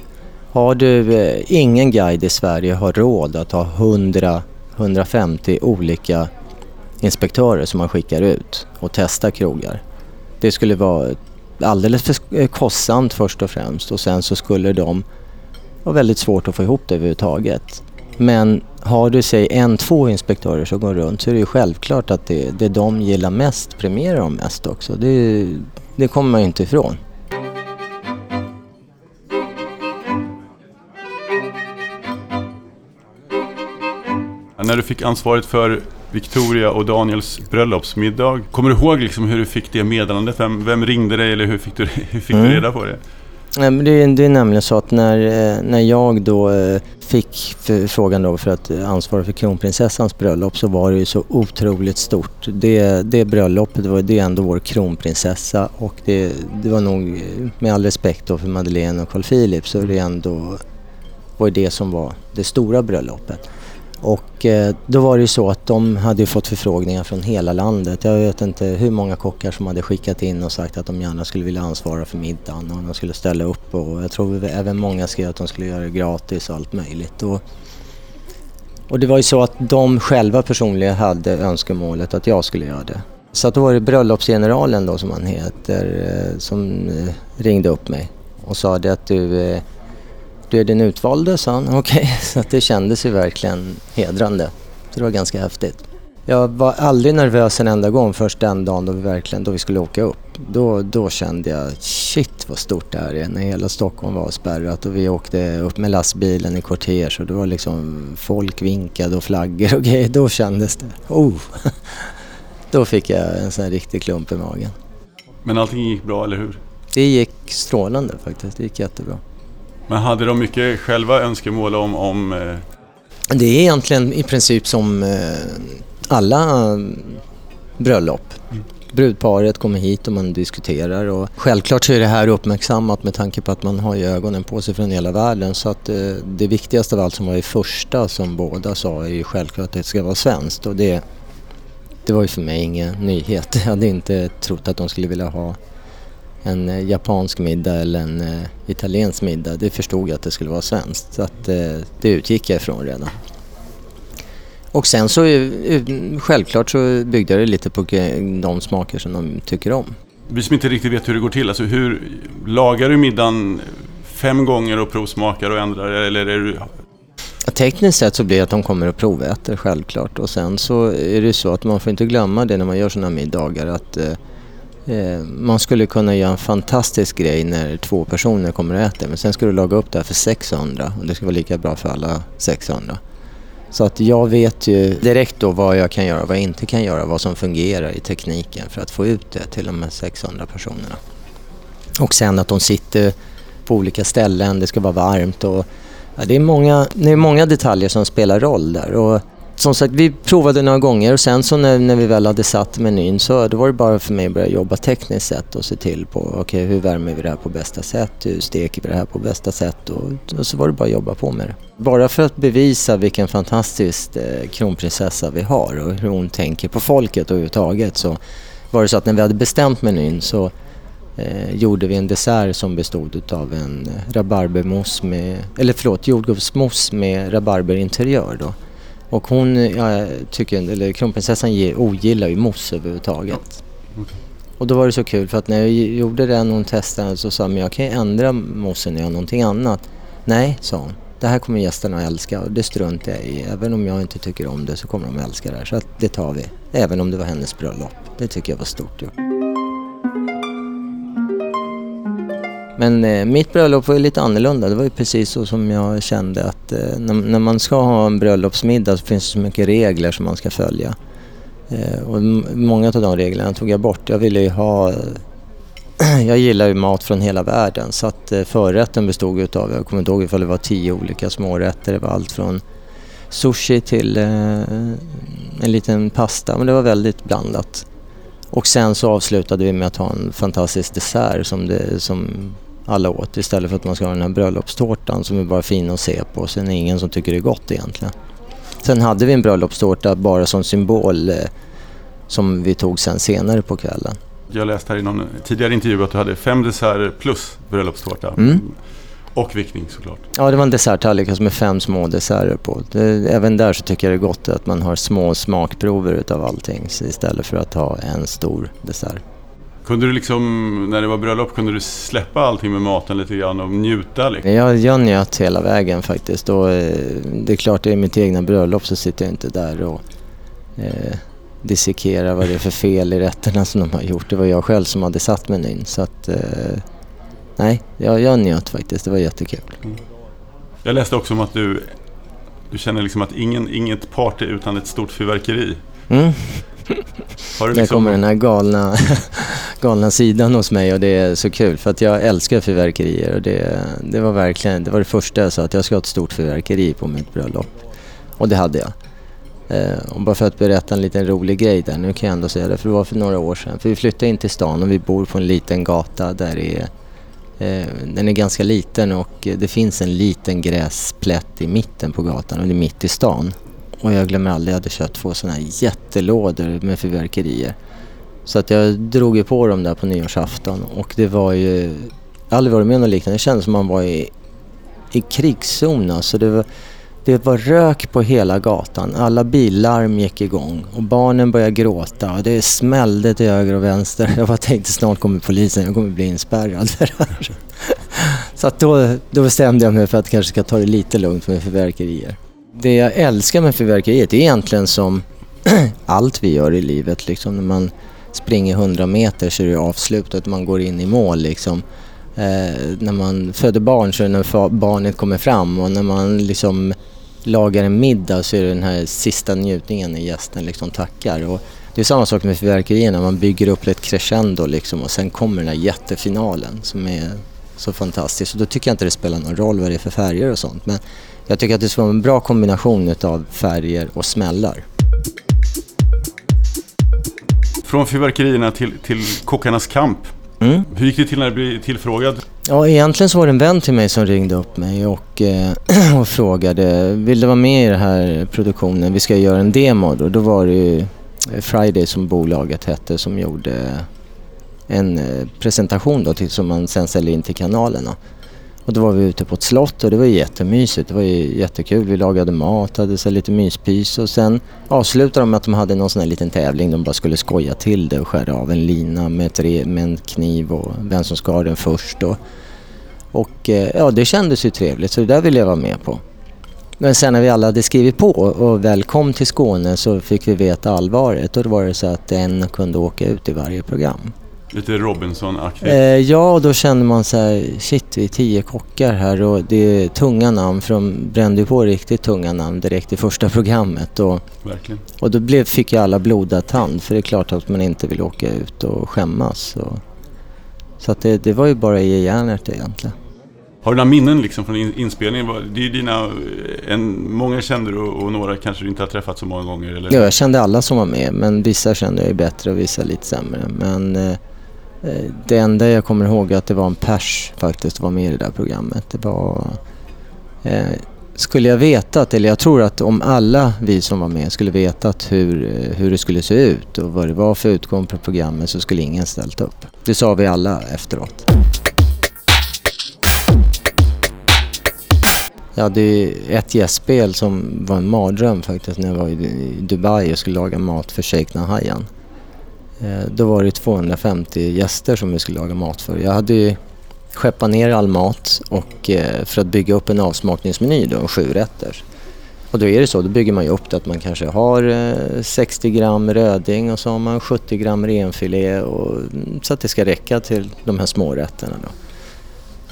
Har du eh, ingen guide i Sverige har råd att ha 100-150 olika inspektörer som man skickar ut och testar krogar. Det skulle vara alldeles för eh, kostsamt först och främst och sen så skulle de var väldigt svårt att få ihop det överhuvudtaget. Men har du säg en, två inspektörer som går runt så är det ju självklart att det, det de gillar mest premierar de mest också. Det, det kommer man ju inte ifrån. När du fick ansvaret för Victoria och Daniels bröllopsmiddag, kommer du ihåg liksom hur du fick det meddelandet? Vem, vem ringde dig eller hur fick du, hur fick mm. du reda på det? Nej, men det, det är nämligen så att när, eh, när jag då eh, fick frågan då för att eh, ansvara för kronprinsessans bröllop så var det ju så otroligt stort. Det, det bröllopet var det ändå vår kronprinsessa och det, det var nog, med all respekt då för Madeleine och Carl Philip, så det ändå var det som var det stora bröllopet. Och eh, då var det ju så att de hade fått förfrågningar från hela landet. Jag vet inte hur många kockar som hade skickat in och sagt att de gärna skulle vilja ansvara för middagen och de skulle ställa upp och jag tror även många skrev att de skulle göra det gratis och allt möjligt. Och, och det var ju så att de själva personligen hade önskemålet att jag skulle göra det. Så att då var det bröllopsgeneralen då som han heter eh, som eh, ringde upp mig och sa det att du du är den utvalde, sa han. [laughs] Okej, okay. så det kändes ju verkligen hedrande. Så det var ganska häftigt. Jag var aldrig nervös en enda gång först den dagen då vi verkligen då vi skulle åka upp. Då, då kände jag shit vad stort det här är när hela Stockholm var spärrat och vi åkte upp med lastbilen i kortege och det var liksom folk vinkade och flaggor och [laughs] grejer. Då kändes det, oh! [laughs] Då fick jag en sån här riktig klump i magen. Men allting gick bra, eller hur? Det gick strålande faktiskt, det gick jättebra. Men hade de mycket själva önskemål om, om eh, Det är egentligen i princip som eh, alla eh, bröllop. Brudparet kommer hit och man diskuterar och självklart så är det här uppmärksammat med tanke på att man har ju ögonen på sig från hela världen så att eh, det viktigaste av allt som var i första som båda sa är ju självklart att det ska vara svenskt och det, det var ju för mig ingen nyhet. [laughs] Jag hade inte trott att de skulle vilja ha en eh, japansk middag eller en eh, italiensk middag. Det förstod jag att det skulle vara svenskt så att eh, det utgick jag ifrån redan. Och sen så eh, självklart så byggde jag det lite på de smaker som de tycker om. Vi som inte riktigt vet hur det går till, alltså hur lagar du middagen fem gånger och provsmakar och ändrar eller är du... Tekniskt sett så blir det att de kommer och proväter självklart och sen så är det så att man får inte glömma det när man gör sådana middagar att eh, Eh, man skulle kunna göra en fantastisk grej när två personer kommer och äter men sen ska du laga upp det här för 600 och det ska vara lika bra för alla 600. Så att jag vet ju direkt då vad jag kan göra och vad jag inte kan göra, vad som fungerar i tekniken för att få ut det till de här 600 personerna. Och sen att de sitter på olika ställen, det ska vara varmt och ja, det, är många, det är många detaljer som spelar roll där. Och som sagt, vi provade några gånger och sen så när, när vi väl hade satt menyn så då var det bara för mig att börja jobba tekniskt sett och se till på okay, hur värmer vi det här på bästa sätt, hur steker vi det här på bästa sätt och, och så var det bara att jobba på med det. Bara för att bevisa vilken fantastisk eh, kronprinsessa vi har och hur hon tänker på folket överhuvudtaget så var det så att när vi hade bestämt menyn så eh, gjorde vi en dessert som bestod av en eh, rabarbermousse med, eller förlåt, jordgubbsmousse med rabarberinteriör då. Och hon, jag tycker, eller kronprinsessan ogillar ju mousse överhuvudtaget. Okay. Och då var det så kul för att när jag gjorde den och hon testade så sa hon, jag kan ju ändra moussen och göra någonting annat. Nej, sa hon. Det här kommer gästerna att älska och det struntar jag i. Även om jag inte tycker om det så kommer de att älska det här. Så att det tar vi. Även om det var hennes bröllop. Det tycker jag var stort gjort. Men eh, mitt bröllop var ju lite annorlunda. Det var ju precis så som jag kände att eh, när, när, man ska ha en bröllopsmiddag så finns det så mycket regler som man ska följa. Eh, och många av de reglerna tog jag bort. Jag ville ju ha... [clears throat] jag gillar ju mat från hela världen så att eh, förrätten bestod utav, jag kommer inte ihåg ifall det var tio olika smårätter. Det var allt från sushi till eh, en liten pasta men det var väldigt blandat. Och sen så avslutade vi med att ha en fantastisk dessert som, det, som alla åt istället för att man ska ha den här bröllopstårtan som är bara fin att se på. Sen är det ingen som tycker det är gott egentligen. Sen hade vi en bröllopstårta bara som symbol eh, som vi tog sen senare på kvällen. Jag läste här i någon tidigare intervju att du hade fem desserter plus bröllopstårta. Mm. Och vickning såklart. Ja, det var en desserttallrik med fem små desserter på. Det, även där så tycker jag det är gott att man har små smakprover utav allting istället för att ha en stor dessert. Kunde du liksom, när det var bröllop, kunde du släppa allting med maten lite grann och njuta? Liksom? Jag, jag njöt hela vägen faktiskt. Och, eh, det är klart, det är mitt egna bröllop så sitter jag inte där och eh, dissekerar vad det är för fel i rätterna som de har gjort. Det var jag själv som hade satt menyn. Så att, eh, nej, jag, jag njöt faktiskt. Det var jättekul. Mm. Jag läste också om att du, du känner liksom att ingen, inget party utan ett stort fyrverkeri. Mm. [laughs] Har du Där liksom... kommer den här galna, [laughs] galna sidan hos mig och det är så kul för att jag älskar fyrverkerier och det, det var verkligen, det var det första jag sa att jag ska ha ett stort fyrverkeri på mitt bröllop. Och det hade jag. Eh, och bara för att berätta en liten rolig grej där, nu kan jag ändå säga det, för det var för några år sedan. För vi flyttade in till stan och vi bor på en liten gata där det är eh, den är ganska liten och det finns en liten gräsplätt i mitten på gatan och det är mitt i stan. Och jag glömmer aldrig, jag hade köpt två sådana här jättelådor med fyrverkerier. Så att jag drog ju på dem där på nyårsafton och det var ju... Jag har aldrig varit med om något liknande. Det kändes som man var i, i krigszon alltså. Det var, det var rök på hela gatan. Alla billarm gick igång och barnen började gråta och det smällde till höger och vänster. [laughs] Jag bara tänkte snart kommer polisen, jag kommer bli inspärrad för det här. Så att då, då bestämde jag mig för att kanske ska ta det lite lugnt med fyrverkerier. Det jag älskar med fyrverkeriet är egentligen som [clears throat] allt vi gör i livet. Liksom när man springer 100 meter så är det avslutat, man går in i mål liksom. Eh, när man föder barn så är det när barnet kommer fram och när man liksom lagar en middag så är det den här sista njutningen när gästen liksom tackar. Och det är samma sak med fyrverkerierna, man bygger upp ett crescendo liksom och sen kommer den här jättefinalen som är så fantastisk. Och då tycker jag inte det spelar någon roll vad det är för färger och sånt. Men jag tycker att det ska vara en bra kombination av färger och smällar. Från fyrverkerierna till, till Kockarnas kamp. Mm. Hur gick det till när du blev tillfrågad? Ja, egentligen så var det en vän till mig som ringde upp mig och, eh, [clears throat] och frågade vill du vara med i den här produktionen? Vi ska göra en demo. Då, då var det ju Friday som bolaget hette som gjorde en eh, presentation då till, som man sen säljer in till kanalerna. Och då var vi ute på ett slott och det var jättemysigt. Det var jättekul. Vi lagade mat, hade så lite myspys och sen avslutade de med att de hade någon sån här liten tävling. De bara skulle skoja till det och skära av en lina med, tre, med en kniv och vem som skar den först. Och, och ja, det kändes ju trevligt så det där ville jag vara med på. Men sen när vi alla hade skrivit på och väl kom till Skåne så fick vi veta allvaret och då var det så att en kunde åka ut i varje program. Lite Robinson-aktigt? Eh, ja, och då kände man så här, shit vi är tio kockar här och det är tunga namn för de brände ju på riktigt tunga namn direkt i första programmet. Och, Verkligen. och då blev, fick ju alla blodad tand för det är klart att man inte vill åka ut och skämmas. Och, så att det, det var ju bara i järnet egentligen. Har du några minnen liksom från inspelningen? Det är ju dina, en, många kände du och några kanske du inte har träffat så många gånger? Eller? Ja, jag kände alla som var med men vissa kände jag bättre och vissa lite sämre. Men Eh, Eh, det enda jag kommer ihåg är att det var en pers faktiskt var med i det där programmet. Det var... Eh, skulle jag vetat, eller jag tror att om alla vi som var med skulle vetat hur, eh, hur det skulle se ut och vad det var för utgång på programmet så skulle ingen ställt upp. Det sa vi alla efteråt. Jag hade ett gästspel som var en mardröm faktiskt när jag var i Dubai och skulle laga mat för Sheikh Nahayan. Eh, då var det 250 gäster som vi skulle laga mat för. Jag hade ju skeppat ner all mat och eh, för att bygga upp en avsmakningsmeny då, sju rätter. Och då är det så, då bygger man ju upp det att man kanske har eh, 60 gram röding och så har man 70 gram renfilé och, mm, så att det ska räcka till de här smårätterna då.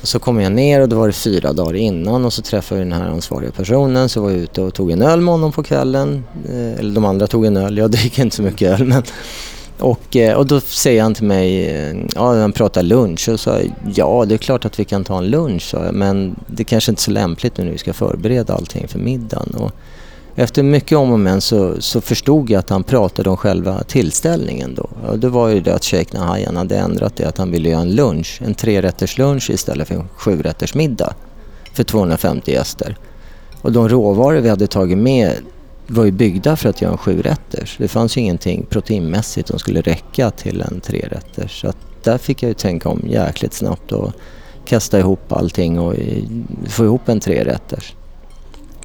Och så kom jag ner och då var det fyra dagar innan och så träffade jag den här ansvariga personen så var jag ute och tog en öl med honom på kvällen. Eller de andra tog en öl, jag [laughs] dricker inte så mycket öl men och, eh, och då säger han till mig, eh, ja han pratar lunch och sa ja det är klart att vi kan ta en lunch men det kanske inte är så lämpligt nu när vi ska förbereda allting för middagen. Och efter mycket om och men så, så förstod jag att han pratade om själva tillställningen då. Och det var ju det att Sheikh Nahayan hade ändrat det att han ville göra en lunch, en trerätters lunch istället för en sjurätters middag för 250 gäster. Och de råvaror vi hade tagit med var ju byggda för att göra en sjurätters. Det fanns ju ingenting proteinmässigt som skulle räcka till en trerätters. Så där fick jag ju tänka om jäkligt snabbt och kasta ihop allting och få ihop en trerätters.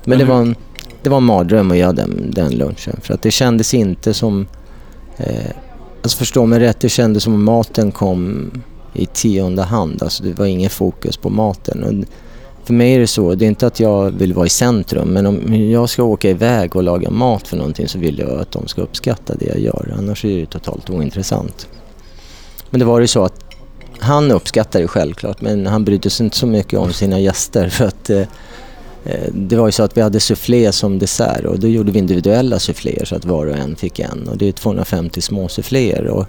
Men det var en, det var en mardröm att göra den, den lunchen för att det kändes inte som... Eh, alltså förstå mig rätt, det kändes som att maten kom i tionde hand. Alltså det var ingen fokus på maten. Och för mig är det så, det är inte att jag vill vara i centrum men om jag ska åka iväg och laga mat för någonting så vill jag att de ska uppskatta det jag gör. Annars är det totalt ointressant. Men det var ju så att han uppskattade det självklart men han brydde sig inte så mycket om sina gäster för att eh, det var ju så att vi hade soufflé som dessert och då gjorde vi individuella souffléer så att var och en fick en och det är 250 små souffléer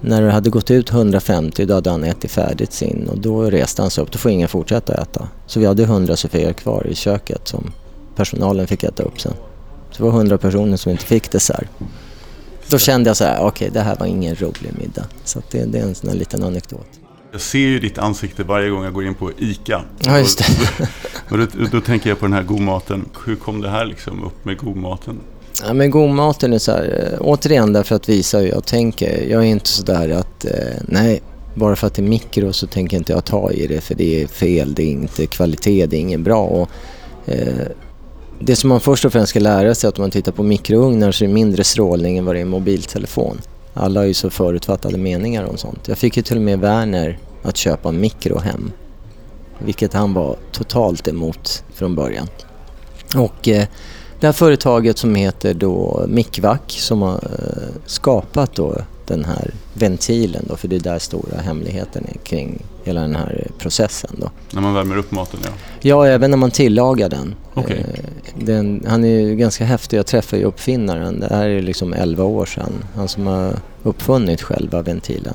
när det hade gått ut 150 då hade han ätit färdigt sin och då reste han sig upp. Då får ingen fortsätta äta. Så vi hade 100 Sofier kvar i köket som personalen fick äta upp sen. Så det var 100 personer som inte fick dessert. Då kände jag så här, okej okay, det här var ingen rolig middag. Så det, det, är en sån här liten anekdot. Jag ser ju ditt ansikte varje gång jag går in på ICA. Ja, just det. Och, [laughs] och då, då, tänker jag på den här godmaten. Hur kom det här liksom upp med godmaten? Ja, men godmaten är så här, eh, återigen därför att visa hur jag tänker. Jag är inte sådär att, eh, nej, bara för att det är mikro så tänker inte jag ta i det för det är fel, det är inte kvalitet, det är inget bra. Och, eh, det som man först och främst ska lära sig är att om man tittar på mikrougnar så är det mindre strålning än vad det är i mobiltelefon. Alla har ju så förutfattade meningar om sånt. Jag fick ju till och med Werner att köpa en mikro hem. Vilket han var totalt emot från början. Och eh, det här företaget som heter då Mikvac som har eh, skapat då den här ventilen då, för det är där stora hemligheten är kring hela den här processen då. När man värmer upp maten ja. Ja, även när man tillagar den. Okej. Eh, den han är ju ganska häftig. Jag träffade ju uppfinnaren. Det här är liksom 11 år sedan. Han som har uppfunnit själva ventilen.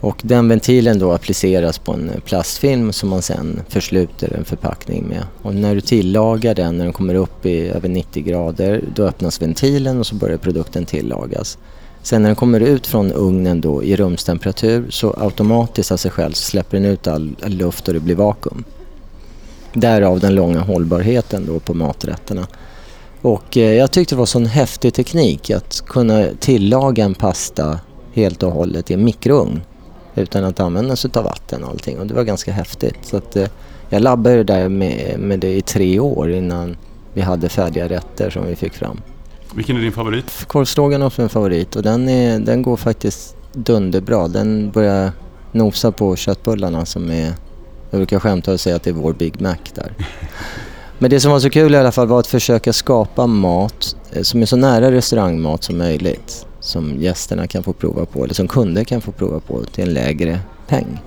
Och den ventilen då appliceras på en plastfilm som man sen försluter en förpackning med. Och när du tillagar den, när den kommer upp i över 90 grader, då öppnas ventilen och så börjar produkten tillagas. Sen när den kommer ut från ugnen då i rumstemperatur så automatiskt av sig själv så släpper den ut all all luft och det blir vakuum. Därav den långa hållbarheten då på maträtterna. Och eh, jag tyckte det var sån häftig teknik att kunna tillaga en pasta helt och hållet i en mikrougn utan att använda sig av vatten och allting och det var ganska häftigt. Så att, eh, jag labbade där med, med det i tre år innan vi hade färdiga rätter som vi fick fram. Vilken är din favorit? Korvstroganoff är en favorit och den, är, den går faktiskt dunderbra. Den börjar nosa på köttbullarna som är, jag brukar skämta och säga att det är vår Big Mac där. [laughs] Men det som var så kul i alla fall var att försöka skapa mat eh, som är så nära restaurangmat som möjligt. Som gästerna kan få prova på, eller som kunder kan få prova på till en lägre peng.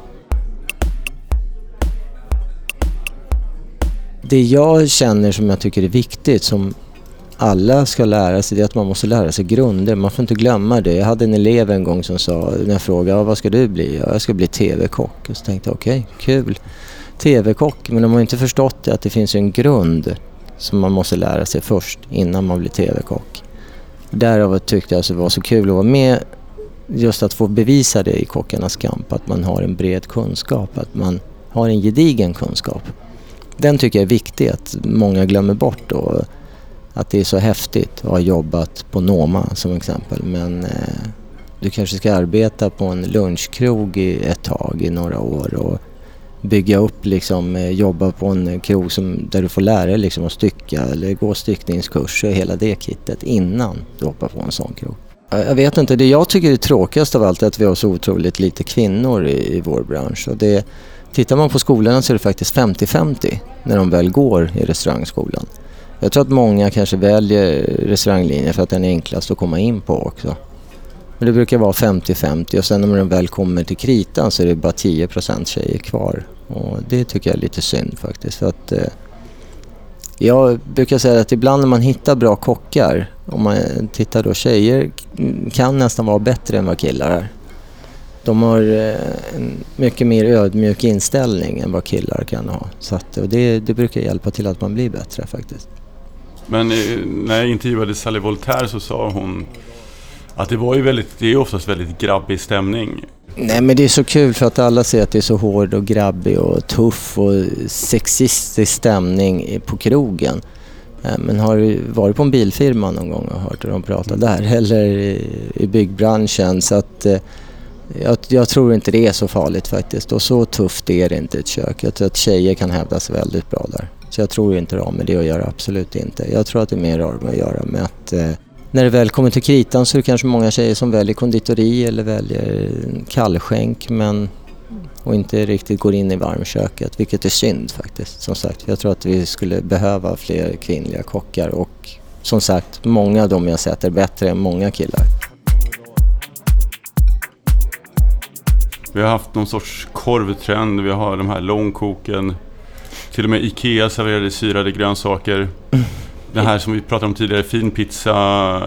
Det jag känner som jag tycker är viktigt, som alla ska lära sig, det är att man måste lära sig grunder. Man får inte glömma det. Jag hade en elev en gång som sa, när jag frågade vad ska du bli? Jag ska bli TV-kock. Och så tänkte jag okej, kul. TV-kock, men de har inte förstått det, att det finns en grund som man måste lära sig först innan man blir TV-kock. Därav tyckte jag att det var så kul att vara med just att få bevisa det i Kockarnas kamp, att man har en bred kunskap, att man har en gedigen kunskap. Den tycker jag är viktig att många glömmer bort då. Att det är så häftigt att ha jobbat på Noma som exempel men eh, du kanske ska arbeta på en lunchkrog i ett tag i några år och bygga upp liksom, eh, jobba på en krog som, där du får lära dig liksom att stycka eller gå styckningskurser och hela det kittet innan du hoppar på en sån krog. Jag jag vet inte, det jag tycker är tråkigast av allt är att vi har så otroligt lite kvinnor i, i vår bransch. Och det, tittar man på skolorna så är det faktiskt 50-50 när de väl går i restaurangskolan. Jag tror att många kanske väljer restauranglinjen för att den är enklast att komma in på också. Men det brukar vara 50-50 och sen när de väl kommer till kritan så är det bara 10% tjejer kvar. Och det tycker jag är lite synd faktiskt. För att, eh, jag brukar säga att ibland när man hittar bra kockar, om man tittar då tjejer kan nästan vara bättre än vad killar är. De har eh, en mycket mer ödmjuk inställning än vad killar kan ha. Så att, och det, det brukar hjälpa till att man blir bättre faktiskt. Men eh, när jag intervjuade Sally Voltaire så sa hon att det var ju väldigt, det är oftast väldigt grabbig stämning. Nej men det är så kul för att alla säger att det är så hård och grabbig och tuff och sexistisk stämning på krogen. Eh, men har du varit på en bilfirma någon gång och hört hur de pratar där [laughs] eller i, byggbranschen så att eh, jag, jag tror inte det är så farligt faktiskt och så tufft är det inte i ett kök. Jag tror att tjejer kan hävda sig väldigt bra där. Så jag tror inte det har med det att göra, absolut inte. Jag tror att det mer har med att göra med att eh, när det väl kommer till kritan så är det kanske många tjejer som väljer konditori eller väljer kallskänk men och inte riktigt går in i varmköket, vilket är synd faktiskt. Som sagt, jag tror att vi skulle behöva fler kvinnliga kockar och som sagt, många av dem jag sett är bättre än många killar. Vi har haft någon sorts korvtrend, vi har de här långkoken. Till och med Ikea serverade syrade grönsaker. Det här som vi pratade om tidigare, fin pizza,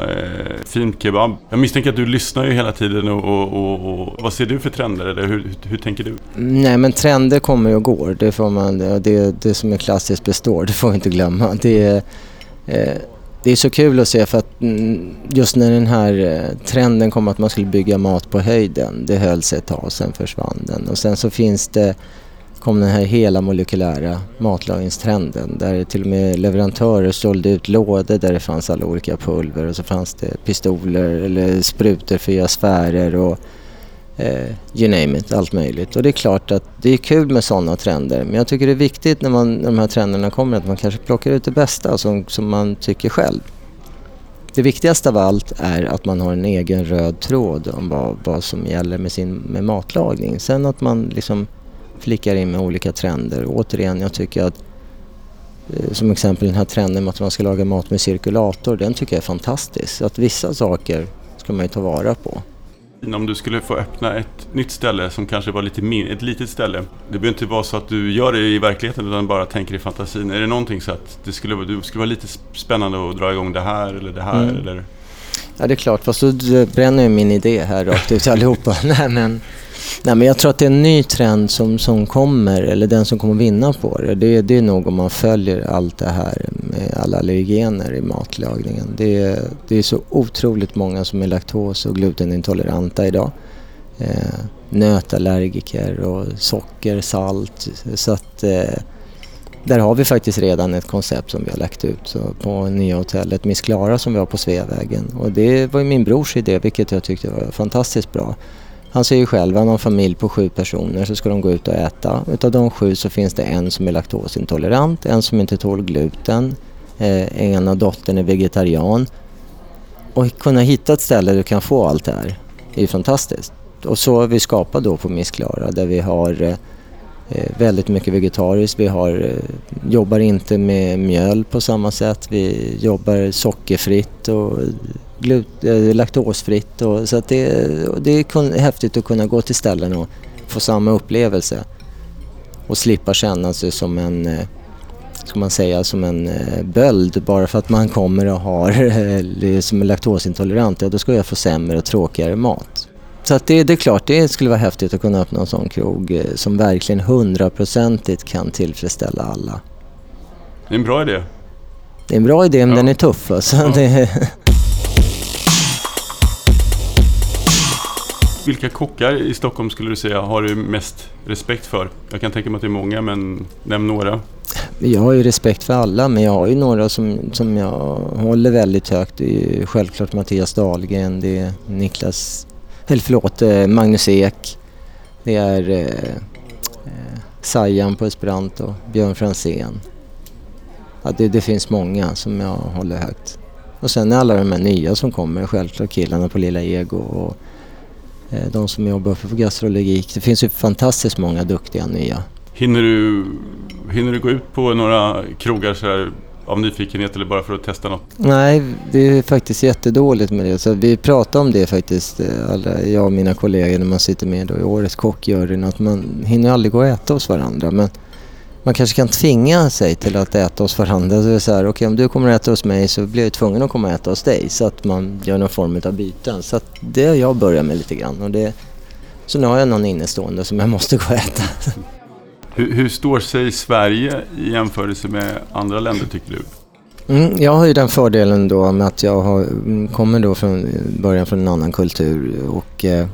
eh, fin kebab. Jag misstänker att du lyssnar ju hela tiden och, och, och, och vad ser du för trender eller hur, hur, hur tänker du? Nej men trender kommer och går, det, får man, det, det som är klassiskt består, det får vi inte glömma. Det, är, eh, det är så kul att se för att mm, just när den här eh, trenden kom att man skulle bygga mat på höjden, det höll sig ett tag, sen försvann den. Och sen så finns det, kom den här hela molekylära matlagningstrenden där till och med leverantörer sålde ut lådor där det fanns alla olika pulver och så fanns det pistoler eller sprutor för att göra sfärer och eh, you name it, allt möjligt. Och det är klart att det är kul med sådana trender men jag tycker det är viktigt när, man, när de här trenderna kommer att man kanske plockar ut det bästa som, som man tycker själv. Det viktigaste av allt är att man har en egen röd tråd om vad, vad som gäller med sin med matlagning. Sen att man liksom flickar in med olika trender. Och återigen, jag tycker att Eh, som exempel den här trenden med att man ska laga mat med cirkulator, den tycker jag är fantastisk. Att vissa saker ska man ju ta vara på. Om du skulle få öppna ett nytt ställe som kanske var lite min, ett litet ställe. Det behöver inte vara så att du gör det i verkligheten utan bara tänker i fantasin. Är det någonting så att det skulle, det skulle vara lite spännande att dra igång det här eller det här? Mm. Eller? Ja det är klart, fast då bränner ju min idé här rakt ut allihopa. [laughs] Nej, men, nej men jag tror att det är en ny trend som, som kommer, eller den som kommer vinna på det. Det, det är nog om man följer allt det här med alla allergener i matlagningen. Det är, det är så otroligt många som är laktos och glutenintoleranta idag. Eh, nötallergiker och socker, salt. Så att eh, där har vi faktiskt redan ett koncept som vi har lagt ut på nya hotellet Miss Klara som vi har på Sveavägen. Och det var ju min brors idé vilket jag tyckte var fantastiskt bra. Han säger ju själv, han har en familj på sju personer så ska de gå ut och äta. Utav de sju så finns det en som är laktosintolerant, en som inte tål gluten, eh, en av dottern är vegetarian. Och kunna hitta ett ställe där du kan få allt det här det är ju fantastiskt. Och så har vi skapat då på Miss Klara där vi har eh, eh, väldigt mycket vegetariskt. Vi har, eh, jobbar inte med mjöl på samma sätt. Vi jobbar sockerfritt och glut, eh, laktosfritt. Och, så att det, det är häftigt att kunna gå till ställen och få samma upplevelse och slippa känna sig som en ska man säga, som en böld bara för att man kommer och har, som är laktosintolerant, ja då ska jag få sämre och tråkigare mat. Så att det, det är klart, det skulle vara häftigt att kunna öppna en sån krog eh, som verkligen hundraprocentigt kan tillfredsställa alla. Det är en bra idé. Det är en bra idé men ja. den är tuff alltså. Ja. [laughs] Vilka kockar i Stockholm skulle du säga har du mest respekt för? Jag kan tänka mig att det är många men nämn några. Jag har ju respekt för alla men jag har ju några som, som jag håller väldigt högt. Det är ju självklart Mattias Dahlgren, det är Niklas eller förlåt, eh, Magnus Ek. Det är eh, eh, Sajan på esperanto, Björn Franzén. Ja, det, det, finns många som jag håller högt. Och sen är alla de här nya som kommer, självklart killarna på Lilla Ego och de som jobbar för gastrologik. Det finns ju fantastiskt många duktiga nya. Hinner du, hinner du gå ut på några krogar så här av nyfikenhet eller bara för att testa något? Nej, det är faktiskt jättedåligt med det. Så vi pratar om det faktiskt, eh, alla, jag och mina kollegor när man sitter med då i årets kockjuryn, att man hinner aldrig gå och äta hos varandra. Men man kanske kan tvinga sig till att äta hos varandra. Så det är så här, okay, om du kommer att äta hos mig så blir jag tvungen att komma och äta hos dig. Så att man gör någon form av byten. Så det har jag börjat med lite grann. Och det, så nu har jag någon innestående som jag [laughs] måste gå och äta. Hur, hur står sig Sverige i jämförelse med andra länder tycker du? Mm, jag har ju den fördelen då med att jag har, mm, kommer då från början från en annan kultur och eh,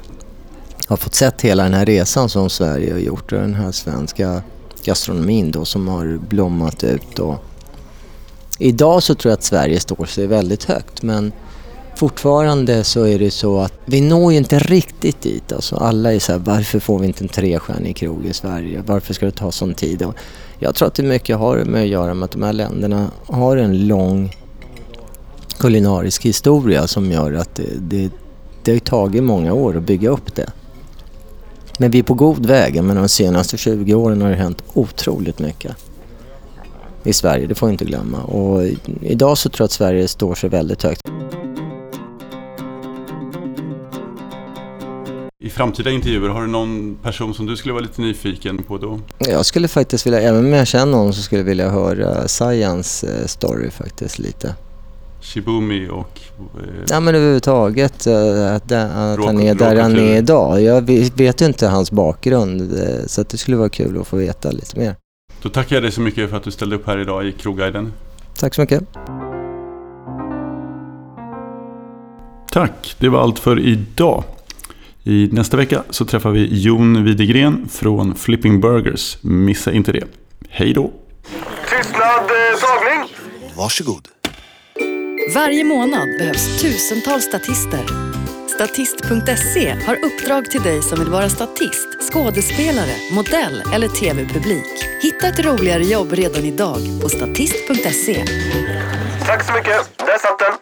har fått sett hela den här resan som Sverige har gjort och den här svenska gastronomin då som har blommat ut. Och idag så tror jag att Sverige står sig väldigt högt men fortfarande så är det så att vi når ju inte riktigt dit. Alltså alla är så här, varför får vi inte en trestjärnig krog i Sverige? Varför ska det ta sån tid? Och jag tror att det mycket har med att göra med att de här länderna har en lång kulinarisk historia som gör att det, det, det har tagit många år att bygga upp det. Men vi är på god väg. Men de senaste 20 åren har det hänt otroligt mycket i Sverige, det får vi inte glömma. Och idag så tror jag att Sverige står sig väldigt högt. I framtida intervjuer, har du någon person som du skulle vara lite nyfiken på då? Jag skulle faktiskt vilja, även om jag känner någon så skulle jag vilja höra Sayans eh, story faktiskt lite. Shibumi och... Eh, ja men överhuvudtaget eh, att, att han är där han är idag. Jag vet ju inte hans bakgrund eh, så det skulle vara kul att få veta lite mer. Då tackar jag dig så mycket för att du ställde upp här idag i Krogguiden. Tack så mycket. Tack, det var allt för idag. I nästa vecka så träffar vi Jon Widegren från Flipping Burgers. Missa inte det. Hej då! Tystnad, eh, tagning! Varsågod. Varje månad behövs tusentals statister. Statist.se har uppdrag till dig som vill vara statist, skådespelare, modell eller tv-publik. Hitta ett roligare jobb redan idag på statist.se. Tack så mycket, där satt den!